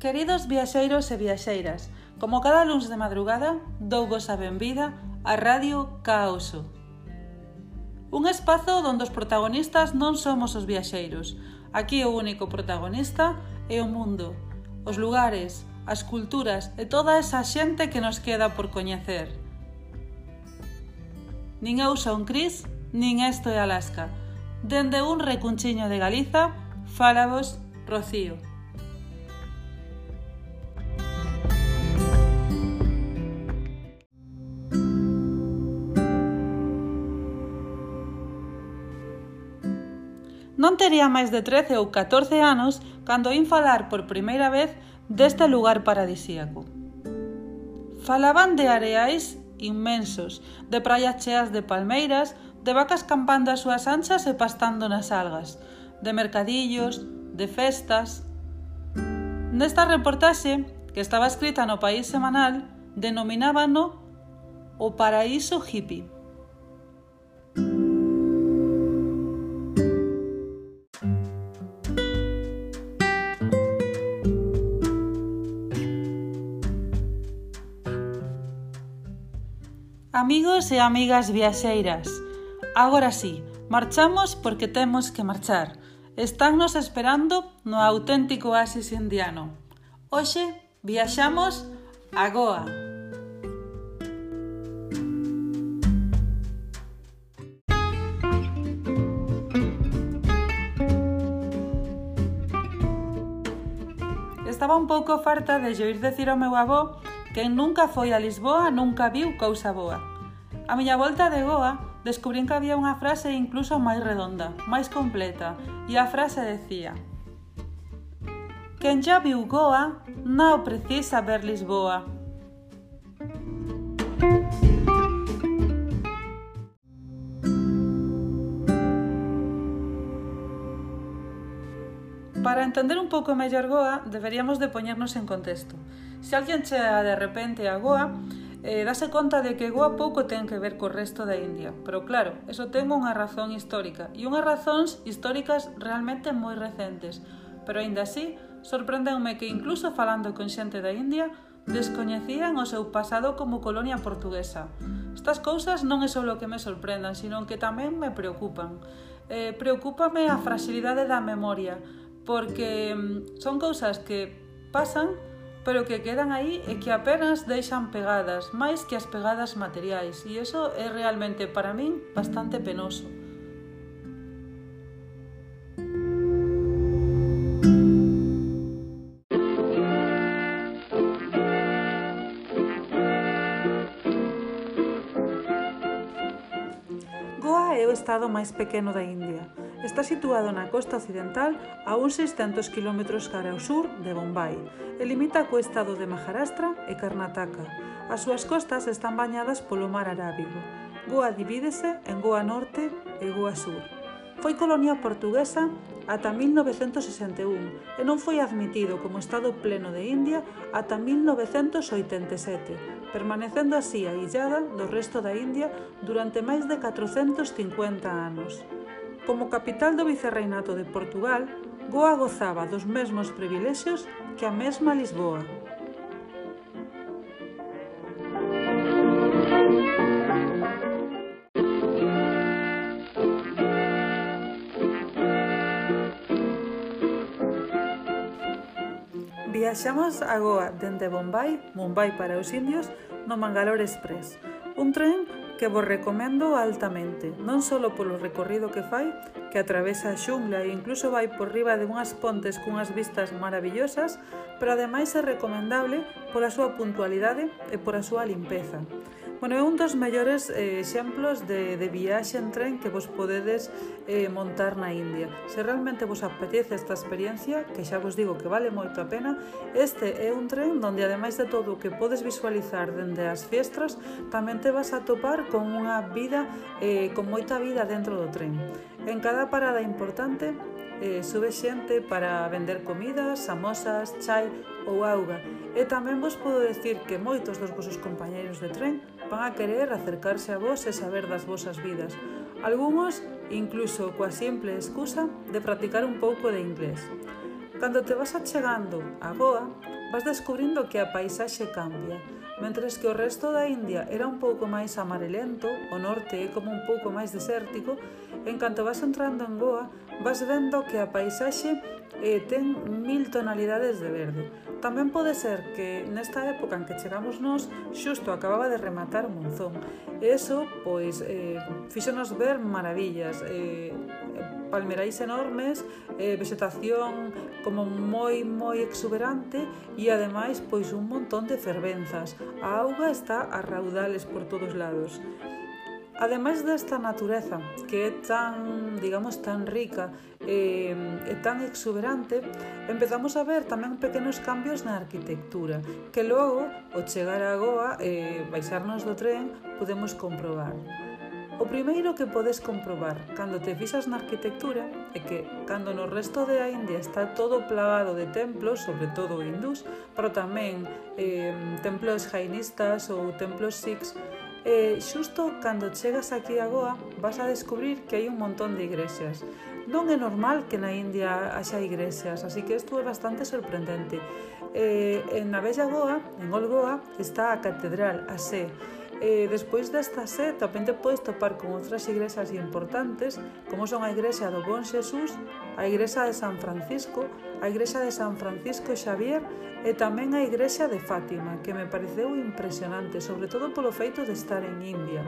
Queridos viaxeiros e viaxeiras, como cada luns de madrugada, dou vos a benvida a Radio Caoso. Un espazo onde os protagonistas non somos os viaxeiros. Aquí o único protagonista é o mundo, os lugares, as culturas e toda esa xente que nos queda por coñecer. Nin eu son Cris, nin esto é Alaska. Dende un recunchiño de Galiza, fálabos Rocío. Non tería máis de 13 ou 14 anos cando oín falar por primeira vez deste lugar paradisíaco. Falaban de areais inmensos, de praias cheas de palmeiras, de vacas campando as súas anchas e pastando nas algas, de mercadillos, de festas... Nesta reportaxe, que estaba escrita no País Semanal, denominábano o paraíso hippie. Amigos e amigas viaxeiras, agora sí, marchamos porque temos que marchar. Estánnos esperando no auténtico oasis indiano. Hoxe viaxamos a Goa. Estaba un pouco farta de oír decir ao meu avó Quen nunca foi a Lisboa nunca viu cousa boa. A miña volta de Goa descubrín que había unha frase incluso máis redonda, máis completa, e a frase decía Quen xa viu Goa non precisa ver Lisboa. Para entender un pouco mellor Goa, deberíamos de poñernos en contexto. Se alguén chea de repente a Goa, eh, dase conta de que Goa pouco ten que ver co resto da India. Pero claro, eso ten unha razón histórica, e unhas razóns históricas realmente moi recentes. Pero aínda así, sorprendenme que incluso falando con xente da India, descoñecían o seu pasado como colonia portuguesa. Estas cousas non é só o que me sorprendan, sino que tamén me preocupan. Eh, preocúpame a fragilidade da memoria, porque mm, son cousas que pasan pero que quedan aí e que apenas deixan pegadas, máis que as pegadas materiais, e iso é realmente para min bastante penoso. Goa é o estado máis pequeno da India, está situado na costa occidental a uns 600 km cara ao sur de Bombay e limita co estado de Maharashtra e Karnataka. As súas costas están bañadas polo mar Arábigo. Goa divídese en Goa Norte e Goa Sur. Foi colonia portuguesa ata 1961 e non foi admitido como Estado pleno de India ata 1987, permanecendo así aillada do resto da India durante máis de 450 anos. Como capital do Vicerreinato de Portugal, Goa gozaba dos mesmos privilexios que a mesma Lisboa. Viaxamos a Goa dende Bombay, Mumbai para os indios, no Mangalore Express, un tren que vos recomendo altamente, non só polo recorrido que fai, que atravesa a xungla e incluso vai por riba de unhas pontes cunhas vistas maravillosas, pero ademais é recomendable pola súa puntualidade e pola súa limpeza. Bueno, é un dos mellores eh, exemplos de, de viaxe en tren que vos podedes eh, montar na India. Se realmente vos apetece esta experiencia, que xa vos digo que vale moito a pena, este é un tren donde ademais de todo o que podes visualizar dende as fiestras, tamén te vas a topar con unha vida, eh, con moita vida dentro do tren. En cada parada importante eh, sube xente para vender comidas, samosas, chai ou auga. E tamén vos podo decir que moitos dos vosos compañeiros de tren van a querer acercarse a vos e saber das vosas vidas. Algunos, incluso coa simple excusa de practicar un pouco de inglés. Cando te vas achegando a Goa, vas descubrindo que a paisaxe cambia, mentres que o resto da India era un pouco máis amarelento, o norte é como un pouco máis desértico, en canto vas entrando en Goa, vas vendo que a paisaxe eh, ten mil tonalidades de verde. Tamén pode ser que nesta época en que chegamos nós, xusto acababa de rematar Monzón. E eso, pois, eh, fixonos ver maravillas, eh, palmerais enormes, eh, vegetación como moi moi exuberante e ademais pois un montón de fervenzas. A auga está a raudales por todos lados. Ademais desta natureza que é tan, digamos, tan rica e, e tan exuberante, empezamos a ver tamén pequenos cambios na arquitectura, que logo, ao chegar a Goa e baixarnos do tren, podemos comprobar. O primeiro que podes comprobar cando te fixas na arquitectura é que cando no resto de a India está todo plagado de templos, sobre todo hindús, pero tamén eh, templos jainistas ou templos sikhs, E xusto cando chegas aquí a Goa vas a descubrir que hai un montón de igrexas. Non é normal que na India haxa igrexas, así que isto é bastante sorprendente. E, en a Bella Goa, en Olgoa, está a catedral, a sé, eh, despois desta sé tamén te podes topar con outras igrexas importantes como son a igrexa do Bon Xesús a Igrexa de San Francisco, a Igrexa de San Francisco Xavier e tamén a Igrexa de Fátima, que me pareceu impresionante, sobre todo polo feito de estar en India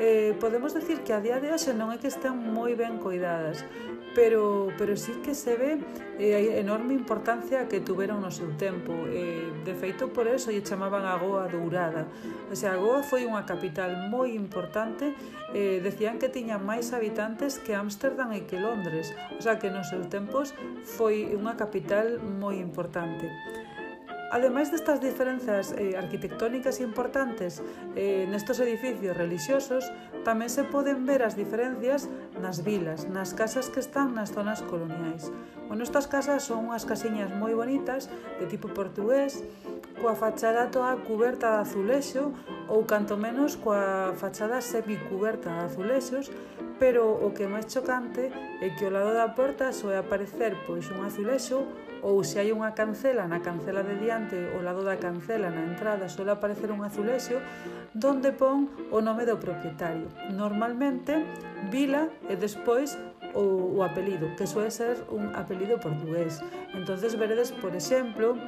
eh, podemos decir que a día de hoxe non é que estén moi ben coidadas, pero, pero sí que se ve eh, a enorme importancia que tuveron no seu tempo. Eh, de feito, por eso lle chamaban a Goa Dourada. O sea, a Goa foi unha capital moi importante, eh, decían que tiña máis habitantes que Ámsterdam e que Londres, o sea que nos seus tempos foi unha capital moi importante. Ademais destas diferenzas eh, arquitectónicas importantes eh, nestos edificios religiosos, tamén se poden ver as diferencias nas vilas, nas casas que están nas zonas coloniais. Bueno, estas casas son unhas casiñas moi bonitas, de tipo portugués, coa fachada toda cuberta de azulexo ou canto menos coa fachada semicuberta de azulexos, pero o que é máis chocante é que ao lado da porta soe aparecer pois un azulexo ou se hai unha cancela na cancela de diante ao lado da cancela na entrada suele aparecer un azulexo donde pon o nome do propietario. Normalmente vila e despois o, o apelido que suele ser un apelido portugués. Entonces veredes por exemplo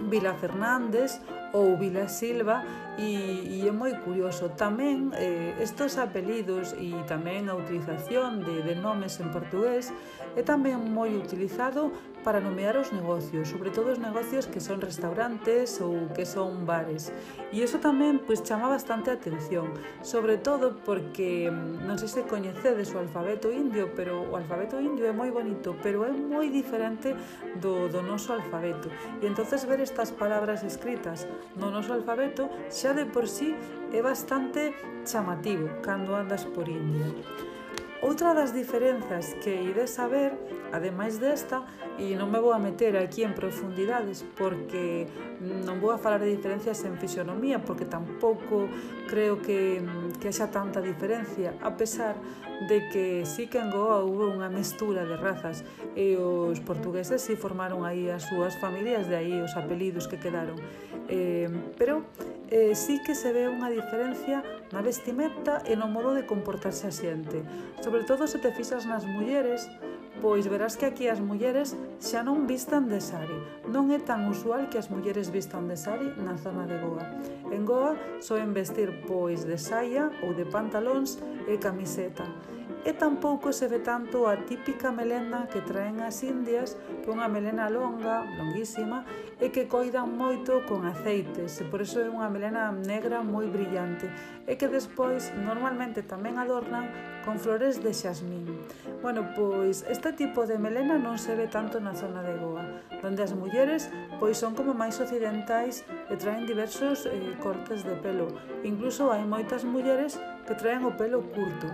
Vila Fernández ou Vila Silva e, e é moi curioso. Tamén eh, estes apelidos e tamén a utilización de, de nomes en portugués é tamén moi utilizado para nomear os negocios, sobre todo os negocios que son restaurantes ou que son bares. E iso tamén pois chama bastante a atención, sobre todo porque mm, non sei se coñecedes o alfabeto indio, pero o alfabeto indio é moi bonito, pero é moi diferente do do noso alfabeto. E entonces ver estas palabras escritas no noso alfabeto xa de por sí é bastante chamativo cando andas por India. Outra das diferenzas que ides saber ademais desta, e non me vou a meter aquí en profundidades porque non vou a falar de diferencias en fisionomía porque tampouco creo que, que haxa tanta diferencia a pesar de que sí que en Goa houve unha mestura de razas e os portugueses si sí formaron aí as súas familias de aí os apelidos que quedaron. Eh, pero eh, sí que se ve unha diferencia na vestimenta e no modo de comportarse a xente. Sobre todo se te fixas nas mulleres pois verás que aquí as mulleres xa non vistan de sari. Non é tan usual que as mulleres vistan de sari na zona de Goa. En Goa soen vestir pois de saia ou de pantalóns e camiseta e tampouco se ve tanto a típica melena que traen as indias, que é unha melena longa, longuísima, e que coidan moito con aceites, e por iso é unha melena negra moi brillante, e que despois normalmente tamén adornan con flores de xasmín. Bueno, pois este tipo de melena non se ve tanto na zona de Goa, donde as mulleres pois son como máis occidentais e traen diversos eh, cortes de pelo. Incluso hai moitas mulleres que traen o pelo curto.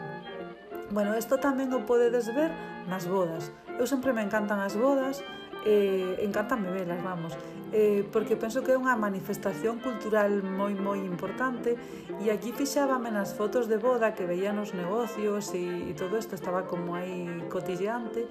Bueno, isto tamén o podedes ver nas bodas. Eu sempre me encantan as bodas, eh, encantanme velas, vamos eh, porque penso que é unha manifestación cultural moi moi importante e aquí fixábame nas fotos de boda que veía nos negocios e, e todo isto estaba como aí cotilleante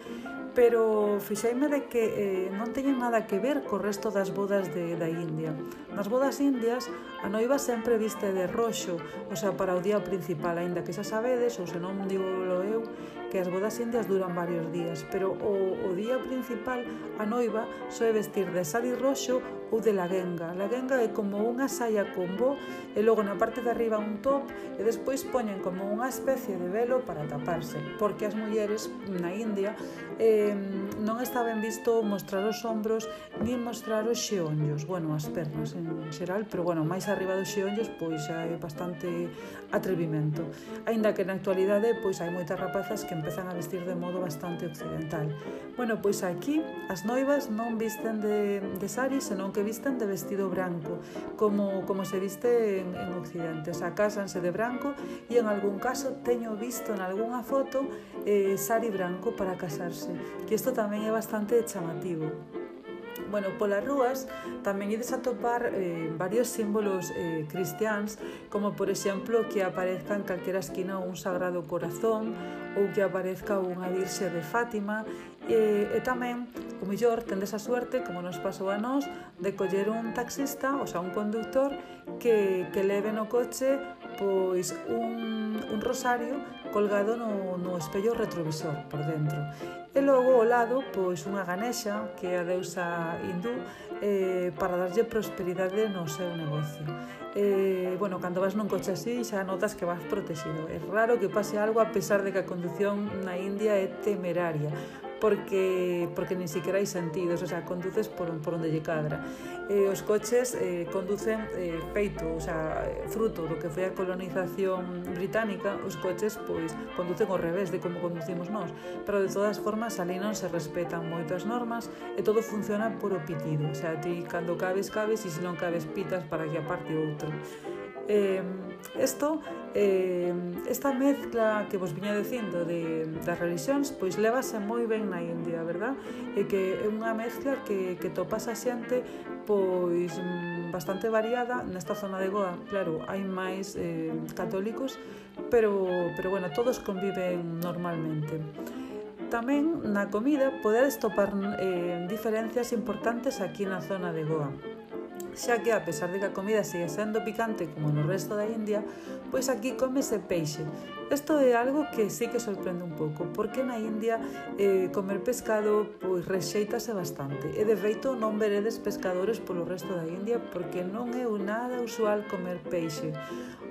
pero fixeime de que eh, non teñen nada que ver co resto das bodas de, da India. Nas bodas indias a noiva sempre viste de roxo o sea, para o día principal aínda que xa sabedes ou se non digo eu que as bodas indias duran varios días pero o, o día principal a noiva soe vestir de sari roxo sociaux. ou de laguenga. Laguenga é como unha saia con bo e logo na parte de arriba un top e despois poñen como unha especie de velo para taparse, porque as mulleres na India eh, non está ben visto mostrar os ombros nin mostrar os xeonllos, bueno, as pernas en xeral, pero bueno, máis arriba dos xeonllos pois xa é bastante atrevimento. Aínda que na actualidade pois hai moitas rapazas que empezan a vestir de modo bastante occidental. Bueno, pois aquí as noivas non visten de, de sari, senón que visten de vestido branco, como, como se viste en, en Occidente. O sea, cásanse de branco e en algún caso teño visto en algunha foto eh, sari branco para casarse, que isto tamén é bastante chamativo. Bueno, polas rúas tamén ides a topar eh, varios símbolos eh, cristiáns, como por exemplo que aparezca en calquera esquina un sagrado corazón ou que aparezca unha virxe de Fátima. E, e tamén, o mellor, tendes a suerte, como nos pasou a nós, de coller un taxista, ou sea, un conductor que, que leve no coche pois un, un rosario colgado no, no espello retrovisor por dentro. E logo ao lado, pois unha ganexa, que é a deusa hindú, eh, para darlle prosperidade no seu negocio. Eh, bueno, cando vas nun coche así, xa notas que vas protegido. É raro que pase algo a pesar de que a condución na India é temeraria, porque porque nin siquiera hai sentidos, o sea, conduces por, por onde lle cadra. Eh, os coches eh, conducen eh, feito, o sea, fruto do que foi a colonización británica, os coches pois conducen ao revés de como conducimos nós, pero de todas formas ali non se respetan moitas normas e todo funciona por o pitido, o sea, ti cando cabes, cabes e se non cabes pitas para que aparte outro eh, esto, eh, esta mezcla que vos viña dicindo de, das religións, pois levase moi ben na India, verdad? E que é unha mezcla que, que topas a xente pois mm, bastante variada nesta zona de Goa. Claro, hai máis eh, católicos, pero, pero bueno, todos conviven normalmente. Tamén na comida podedes topar eh, diferencias importantes aquí na zona de Goa xa que a pesar de que a comida sigue sendo picante como no resto da India, pois aquí comese peixe. Isto é algo que sí que sorprende un pouco, porque na India eh, comer pescado pois rexeitase bastante. E de feito non veredes pescadores polo resto da India porque non é nada usual comer peixe.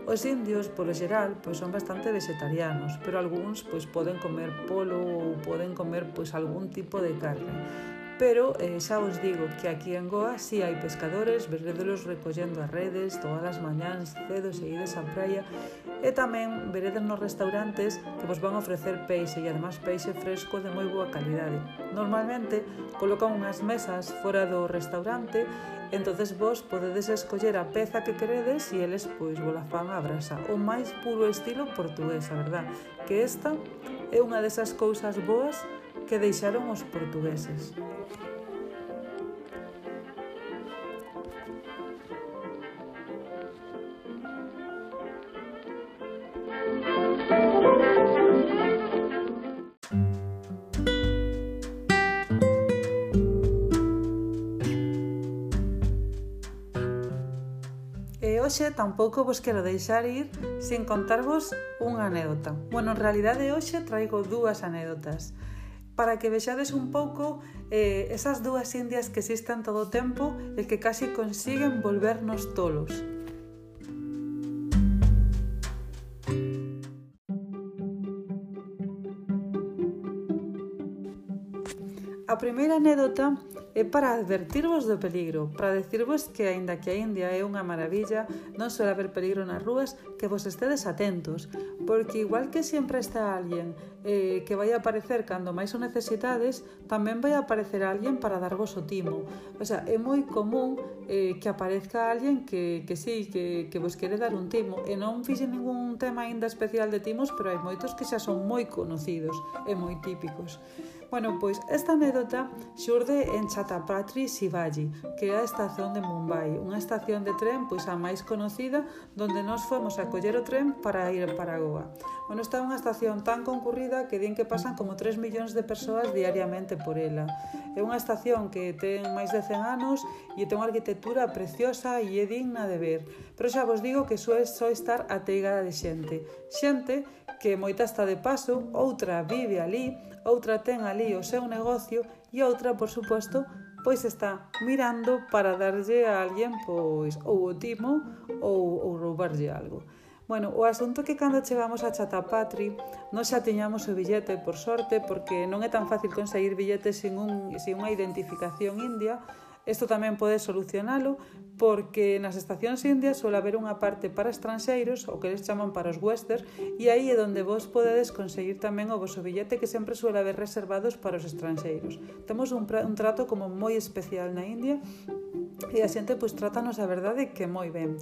Os indios, polo xeral, pois son bastante vegetarianos, pero algúns pois poden comer polo ou poden comer pois algún tipo de carne. Pero eh, xa vos digo que aquí en Goa si sí hai pescadores, veredelos recollendo as redes todas as mañáns cedo e ides á praia e tamén veredes nos restaurantes que vos van ofrecer peixe e además peixe fresco de moi boa calidade. Normalmente colocan unhas mesas fora do restaurante entonces vos podedes escoller a peza que queredes e eles pois vola fan a brasa o máis puro estilo portugués, a verdad que esta é unha desas cousas boas que deixaron os portugueses. hoxe tampouco vos quero deixar ir sen contarvos unha anécdota. Bueno, en realidade hoxe traigo dúas anécdotas para que vexades un pouco eh, esas dúas indias que existen todo o tempo e que casi consiguen volvernos tolos. A primeira anécdota É para advertirvos do peligro, para decirvos que, aínda que a India é unha maravilla, non suele haber peligro nas rúas, que vos estedes atentos, porque igual que sempre está alguén eh, que vai aparecer cando máis o necesitades, tamén vai aparecer alguén para darvos o timo. O sea, é moi común eh, que aparezca alguén que, que sí, que, que vos quere dar un timo, e non fixe ningún tema aínda especial de timos, pero hai moitos que xa son moi conocidos e moi típicos. Bueno, pois esta anécdota xurde en Chhatrapati Shivaji, que é a estación de Mumbai, unha estación de tren pois a máis conocida donde nós fomos a coller o tren para ir para Goa. Bueno, esta é unha estación tan concurrida que din que pasan como 3 millóns de persoas diariamente por ela. É unha estación que ten máis de 100 anos e ten unha arquitectura preciosa e é digna de ver. Pero xa vos digo que suele só estar ateigada de xente. Xente que moita está de paso, outra vive ali, outra ten ali o seu negocio e outra, por suposto, pois está mirando para darlle a alguén pois ou o timo ou, ou roubarlle algo. Bueno, o asunto é que cando chegamos a Chatapatri non xa tiñamos o billete, por sorte, porque non é tan fácil conseguir billetes sin, un, sin unha identificación india, Isto tamén pode solucionalo, porque nas estacións indias suele haber unha parte para estranxeiros, o que eles chaman para os western, e aí é onde vos podedes conseguir tamén o vosso billete que sempre suele haber reservados para os estranxeiros. Temos un, un trato como moi especial na India e a xente pois trátanos a verdade que moi ben.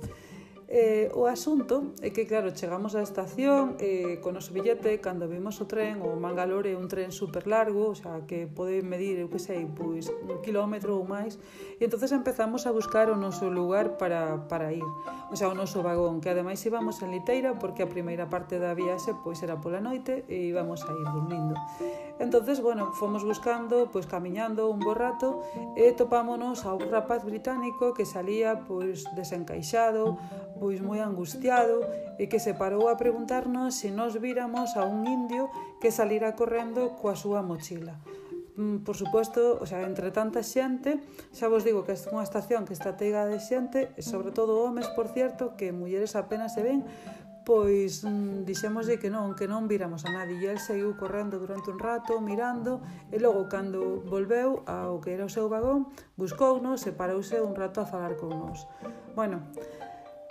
Eh, o asunto é que, claro, chegamos á estación eh, con o noso billete, cando vimos o tren, o Mangalore é un tren super largo, o sea, que pode medir, eu que sei, pois un kilómetro ou máis, e entonces empezamos a buscar o noso lugar para, para ir, o sea, o noso vagón, que ademais íbamos en liteira, porque a primeira parte da viaxe pois era pola noite e íbamos a ir dormindo. Entonces, bueno, fomos buscando, pois camiñando un bo rato, e topámonos a un rapaz británico que salía pois desencaixado, pois moi angustiado e que se parou a preguntarnos se nos víramos a un indio que salira correndo coa súa mochila mm, por suposto, o sea, entre tanta xente, xa vos digo que é unha estación que está teiga de xente, e sobre todo homes, por cierto, que mulleres apenas se ven, pois mm, dixémoslle que non, que non viramos a nadie. E el seguiu correndo durante un rato, mirando, e logo, cando volveu ao que era o seu vagón, buscounos e parouse un rato a falar con nós. Bueno,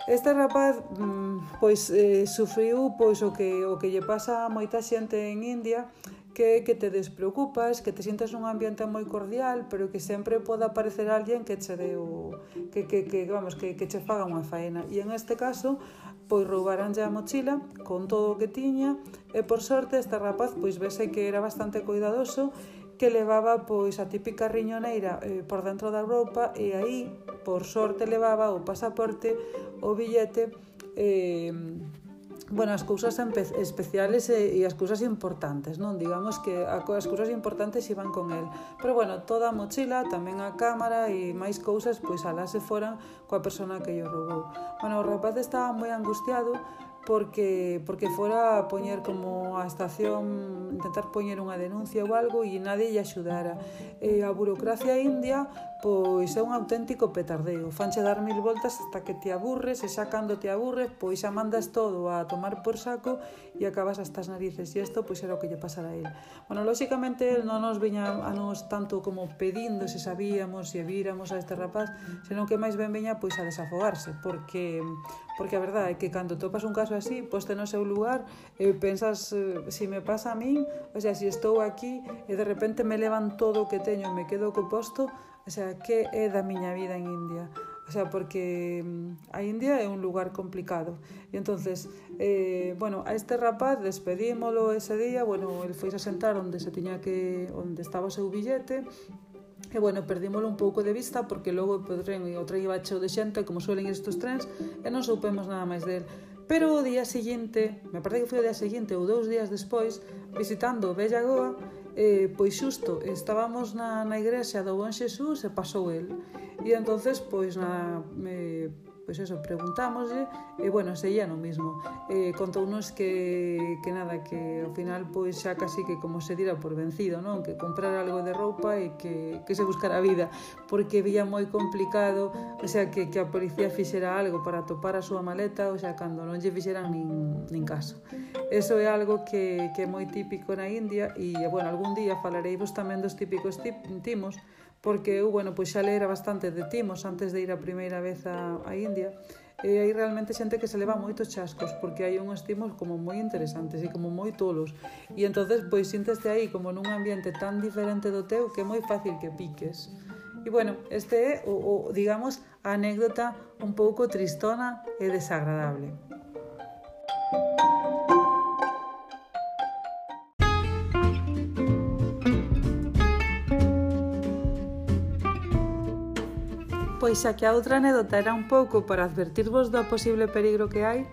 Este rapaz mm, pois eh, sufriu pois o que o que lle pasa a moita xente en India, que, que te despreocupas, que te sientas nun ambiente moi cordial, pero que sempre poda aparecer alguén que che deu que, que, que vamos, que, que che faga unha faena. E en este caso, pois roubaranlle a mochila con todo o que tiña e por sorte este rapaz pois vese que era bastante cuidadoso que levaba pois a típica riñoneira eh, por dentro da roupa e aí, por sorte, levaba o pasaporte, o billete, eh, bueno, as cousas especiales e, e as cousas importantes, non? Digamos que as cousas importantes iban con el. Pero bueno, toda a mochila, tamén a cámara e máis cousas, pois alá se foran coa persona que lle roubou. Bueno, o rapaz estaba moi angustiado porque porque fora a poñer como a estación intentar poñer unha denuncia ou algo e nadie lle axudara. E a burocracia india pois é un auténtico petardeo. Fanche dar mil voltas hasta que te aburres e xa cando te aburres pois xa mandas todo a tomar por saco e acabas hasta as narices. E isto pois era o que lle pasara a él. Bueno, lóxicamente él non nos viña a nos tanto como pedindo se sabíamos, se víramos a este rapaz, senón que máis ben viña pois a desafogarse, porque Porque a verdade é que cando topas un caso así, poste no seu lugar, e pensas, eh, si me pasa a min, o sea, si estou aquí e de repente me levan todo o que teño e me quedo co posto, o sea, que é da miña vida en India? O sea, porque mm, a India é un lugar complicado. E entonces, eh, bueno, a este rapaz despedímolo ese día, bueno, el foi a sentar onde se tiña que onde estaba o seu billete, E bueno, perdímolo un pouco de vista porque logo o tren o tren iba cheo de xente, como suelen estes trens, e non soupemos nada máis del. Pero o día seguinte, me parece que foi o día seguinte ou dous días despois, visitando Bellagoa, eh, pois xusto, estábamos na, na igrexa do Bon Xesús e pasou el. E entonces pois na... Eh, pois eso, preguntámoslle e bueno, seguía no mismo. Eh, contounos que, que nada, que ao final pois xa casi que como se dira por vencido, non? Que comprar algo de roupa e que, que se buscar a vida, porque vía moi complicado, o sea, que, que a policía fixera algo para topar a súa maleta, o sea, cando non lle fixeran nin, nin caso. Eso é algo que, que é moi típico na India e, bueno, algún día falareivos tamén dos típicos tip, timos, porque eu, bueno, pois xa leera bastante de Timos antes de ir a primeira vez a, a India, e hai realmente xente que se leva moitos chascos porque hai uns timos como moi interesantes e como moi tolos. E entonces pois sinteste aí como nun ambiente tan diferente do teu que é moi fácil que piques. E bueno, este é o, o digamos a anécdota un pouco tristona e desagradable. Pois xa que a outra anécdota era un pouco para advertirvos do posible peligro que hai,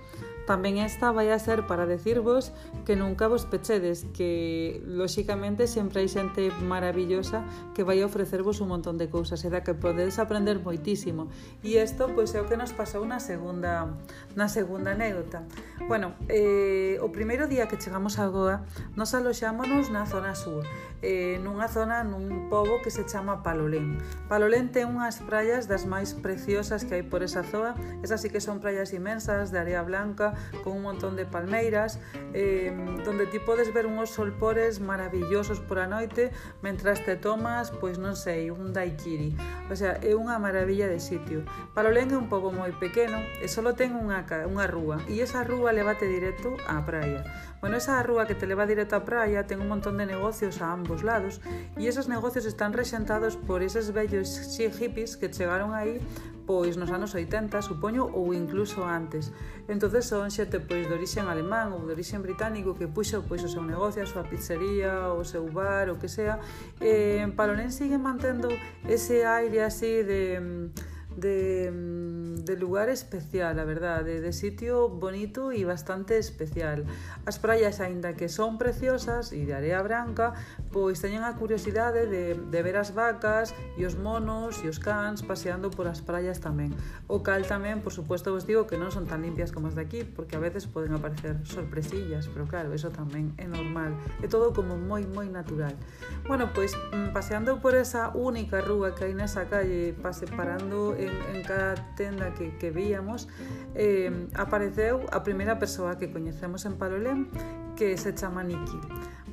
Tamén esta vai a ser para decirvos que nunca vos pechedes, que lóxicamente sempre hai xente maravillosa que vai a ofrecervos un montón de cousas e da que podedes aprender moitísimo. E isto pois é o que nos pasou na segunda na segunda anécdota. Bueno, eh, o primeiro día que chegamos a Goa, nos aloxámonos na zona sur, eh, nunha zona, nun pobo que se chama Palolén. Palolén ten unhas praias das máis preciosas que hai por esa zoa, esas sí que son praias imensas de area blanca, con un montón de palmeiras eh, donde ti podes ver unhos solpores maravillosos por a noite mentras te tomas, pois non sei, un daiquiri. O sea, é unha maravilla de sitio. Palolén é un pobo moi pequeno e só ten unha, unha rúa e esa rúa levate directo á praia. Bueno, esa rúa que te leva directo á praia ten un montón de negocios a ambos lados e esos negocios están rexentados por eses vellos hippies que chegaron aí pois nos anos 80, supoño, ou incluso antes. Entonces son xente pois de orixen alemán ou de orixen británico que puxo pois o seu negocio, a súa pizzería, o seu bar, o que sea. E en Palonén sigue mantendo ese aire así de mm, de, mm, de lugar especial, a verdade, de sitio bonito e bastante especial. As praias, aínda que son preciosas e de area branca, pois teñen a curiosidade de, de ver as vacas e os monos e os cans paseando por as praias tamén. O cal tamén, por suposto, vos digo que non son tan limpias como as de aquí, porque a veces poden aparecer sorpresillas, pero claro, eso tamén é normal. É todo como moi, moi natural. Bueno, pois, mm, paseando por esa única rúa que hai nesa calle, pase parando en, en cada tenda que, que víamos, eh, apareceu a primeira persoa que coñecemos en Palolén, que se chama Nikki.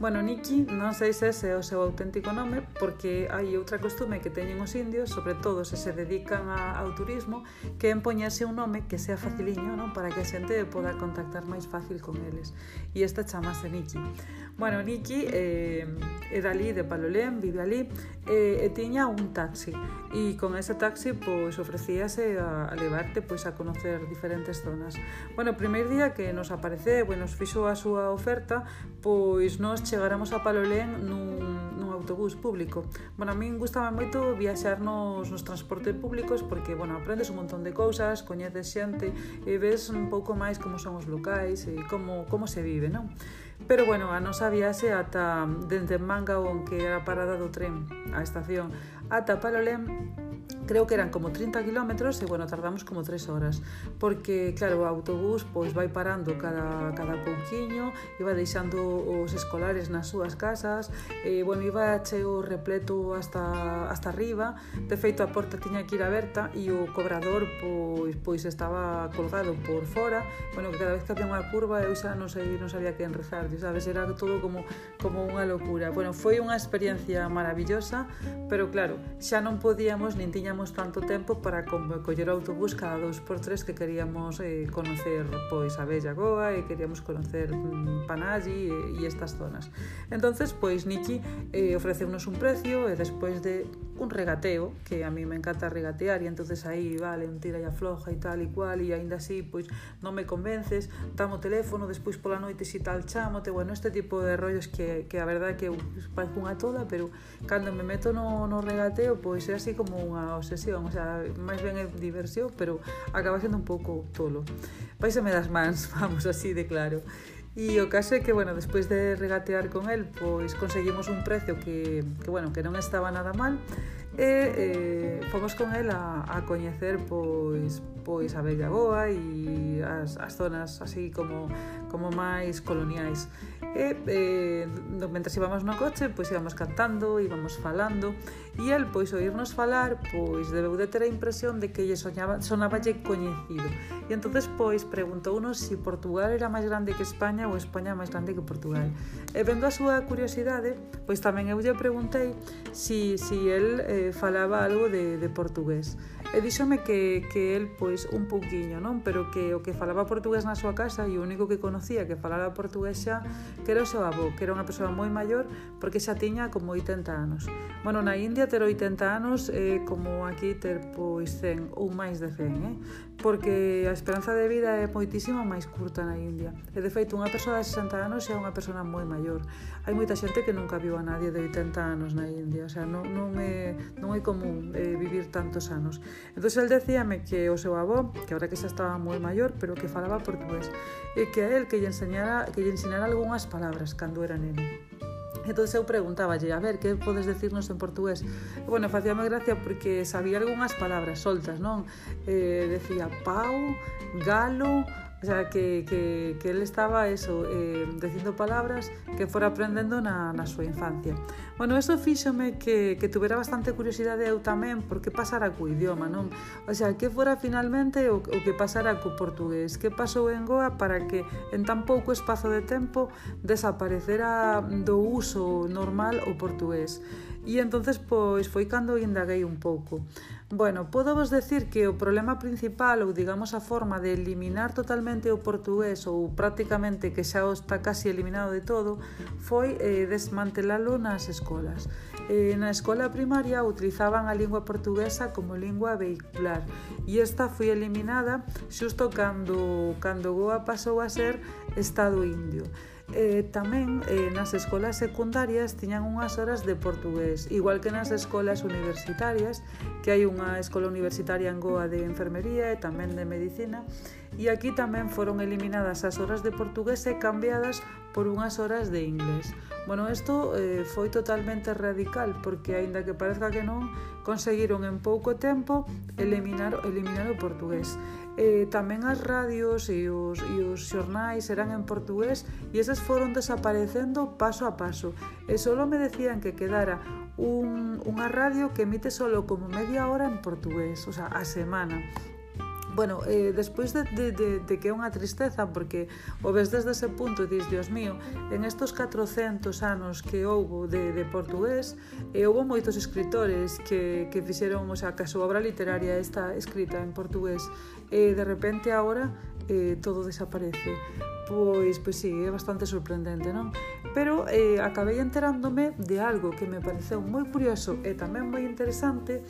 Bueno, Nikki non sei se ese é o seu auténtico nome porque hai outra costume que teñen os indios, sobre todo se se dedican a, ao turismo, que é empoñarse un nome que sea faciliño non? para que a xente poda contactar máis fácil con eles. E esta chamase Nikki. Bueno, Nikki eh, é dali de Palolén, vive ali, eh, e tiña un taxi. E con ese taxi pois ofrecíase a, a levarte pois a conocer diferentes zonas. Bueno, o primeiro día que nos aparece, bueno, nos fixo a súa oferta oferta, pois nós chegáramos a Palolén nun, nun autobús público. Bueno, a min gustaba moito viaxar nos, nos transportes públicos porque, bueno, aprendes un montón de cousas, coñeces xente e ves un pouco máis como son os locais e como, como se vive, non? Pero bueno, a nosa viaxe ata dende Manga, onde era a parada do tren, a estación, ata Palolén, creo que eran como 30 kilómetros e, bueno, tardamos como 3 horas. Porque, claro, o autobús pois vai parando cada, cada pouquiño iba deixando os escolares nas súas casas e, bueno, iba cheo repleto hasta, hasta arriba. De feito a porta tiña que ir aberta e o cobrador pois, pois estaba colgado por fora. Bueno, que cada vez que había unha curva eu xa non, sei, non sabía que enrezar sabes, era todo como, como unha locura. Bueno, foi unha experiencia maravillosa pero claro, xa non podíamos nin tiñamos tiñamos tanto tempo para coller o autobús cada dous por tres que queríamos eh, conocer pois a Bella Goa e queríamos conocer mm, Panalli e, e estas zonas. Entonces, pois Niki eh, ofreceunos un precio e despois de un regateo, que a mí me encanta regatear e entonces aí, vale, un tira e afloja e tal e cual e aínda así, pois non me convences, damo o teléfono, despois pola noite si tal chamote, bueno, este tipo de rollos que, que a verdade que eu parezco unha tola, pero cando me meto no, no regateo, pois é así como unha, o obsesión, o sea, máis ben é diversión, pero acaba sendo un pouco tolo. Paísame das mans, vamos así de claro. E o caso é que, bueno, despois de regatear con el, pois conseguimos un precio que, que bueno, que non estaba nada mal, e eh, fomos con el a, a coñecer pois pois a Bella Boa e as, as zonas así como como máis coloniais e eh, mentre íbamos no coche pois íbamos cantando, íbamos falando e el pois oírnos falar pois debeu de ter a impresión de que lle soñaba, sonaballe coñecido. E entonces pois preguntounos se si Portugal era máis grande que España ou España máis grande que Portugal. E vendo a súa curiosidade pois tamén eu lle preguntei si, si el eh, falaba algo de, de portugués. E díxome que, que el pois un pouquiño non? pero que o que falaba portugués na súa casa e o único que conocía que falara portugués xa que era o seu avó, que era unha persoa moi maior porque xa tiña como 80 anos. Bueno, na India ter 80 anos é eh, como aquí ter pois 100 ou máis de 100, eh? porque a esperanza de vida é moitísimo máis curta na India. E de feito, unha persoa de 60 anos é unha persoa moi maior. Hai moita xente que nunca viu a nadie de 80 anos na India, o sea, non, non, é, non é común eh, vivir tantos anos. Entón, el decíame que o seu avó, que ahora que xa estaba moi maior, pero que falaba portugués, e que a él que lle enseñara, que lle enseñara algunhas palabras cando era neno. Entón eu preguntáballe, a ver, que podes decirnos en portugués? E, bueno, facíame gracia porque sabía algunhas palabras soltas, non? Eh, decía pau, galo, O sea, que, que, que él estaba eso, eh, dicindo palabras que fora aprendendo na, na súa infancia. Bueno, eso fíxome que, que tuvera bastante curiosidade eu tamén por que pasara co idioma, non? O sea, que fora finalmente o, o que pasara co portugués, que pasou en Goa para que en tan pouco espazo de tempo desaparecera do uso normal o portugués. E entonces pois foi cando indaguei un pouco. Bueno, podo vos decir que o problema principal ou digamos a forma de eliminar totalmente o portugués ou prácticamente que xa o está casi eliminado de todo foi eh, desmantelalo nas escolas. Eh, na escola primaria utilizaban a lingua portuguesa como lingua vehicular e esta foi eliminada xusto cando, cando Goa pasou a ser Estado indio eh, tamén eh, nas escolas secundarias tiñan unhas horas de portugués, igual que nas escolas universitarias, que hai unha escola universitaria en Goa de enfermería e tamén de medicina, e aquí tamén foron eliminadas as horas de portugués e cambiadas por unhas horas de inglés. Bueno, isto eh, foi totalmente radical, porque aínda que parezca que non, conseguiron en pouco tempo eliminar, eliminar o portugués eh, tamén as radios e os, e os xornais eran en portugués e esas foron desaparecendo paso a paso. E solo me decían que quedara un, unha radio que emite solo como media hora en portugués, o sea, a semana bueno, eh, despois de, de, de, de que é unha tristeza porque o ves desde ese punto e dis, Dios mío, en estos 400 anos que houbo de, de portugués e eh, houbo moitos escritores que, que fixeron, o sea, que a súa obra literaria está escrita en portugués e eh, de repente agora eh, todo desaparece pois, pois sí, é bastante sorprendente, non? Pero eh, acabei enterándome de algo que me pareceu moi curioso e tamén moi interesante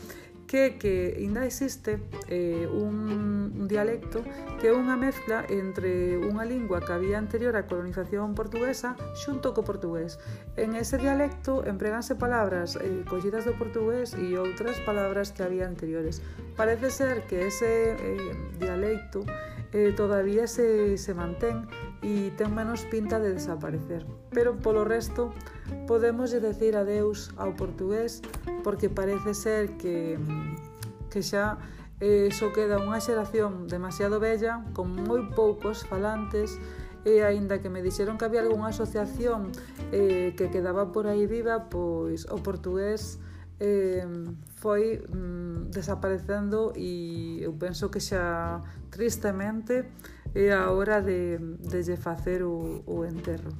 que, que ainda existe eh, un, un dialecto que é unha mezcla entre unha lingua que había anterior á colonización portuguesa xunto co portugués. En ese dialecto empreganse palabras eh, collidas do portugués e outras palabras que había anteriores. Parece ser que ese eh, dialecto eh, todavía se, se mantén e ten menos pinta de desaparecer. Pero polo resto, podemos decir adeus ao portugués porque parece ser que, que xa eh, só queda unha xeración demasiado bella con moi poucos falantes e aínda que me dixeron que había algunha asociación eh, que quedaba por aí viva, pois o portugués eh, foi mm, desaparecendo e eu penso que xa tristemente é a hora de, de lle facer o, o enterro.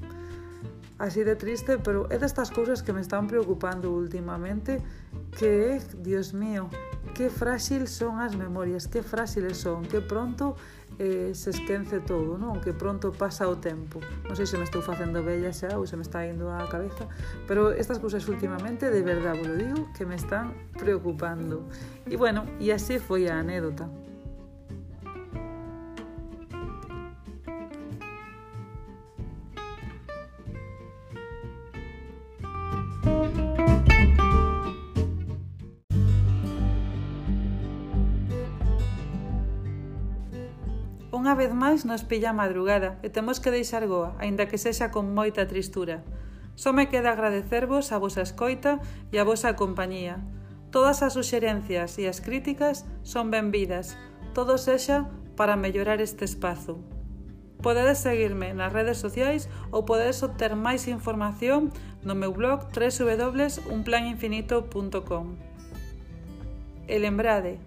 Así de triste, pero é destas cousas que me están preocupando últimamente que é, Dios mío, que frágil son as memorias, que frágiles son, que pronto eh, se esquence todo, non? Que pronto pasa o tempo. Non sei se me estou facendo bella xa ou se me está indo a cabeza, pero estas cousas últimamente, de verdade, vos lo digo, que me están preocupando. E bueno, e así foi a anécdota. Unha vez máis nos pilla a madrugada e temos que deixar Goa, aínda que sexa con moita tristura. Só me queda agradecervos a vosa escoita e a vosa compañía. Todas as suxerencias e as críticas son benvidas. Todo sexa para mellorar este espazo. Podedes seguirme nas redes sociais ou podedes obter máis información no meu blog www.unplaninfinito.com E lembrade,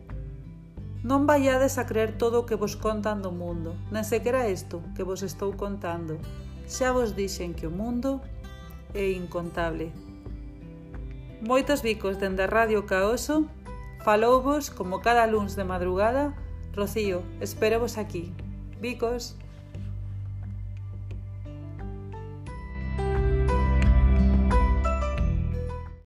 Non vaiades a creer todo o que vos contan do mundo, nen sequera isto que vos estou contando. Xa vos dixen que o mundo é incontable. Moitos bicos dende a Radio Caoso, falouvos como cada luns de madrugada, Rocío, espero vos aquí. Bicos!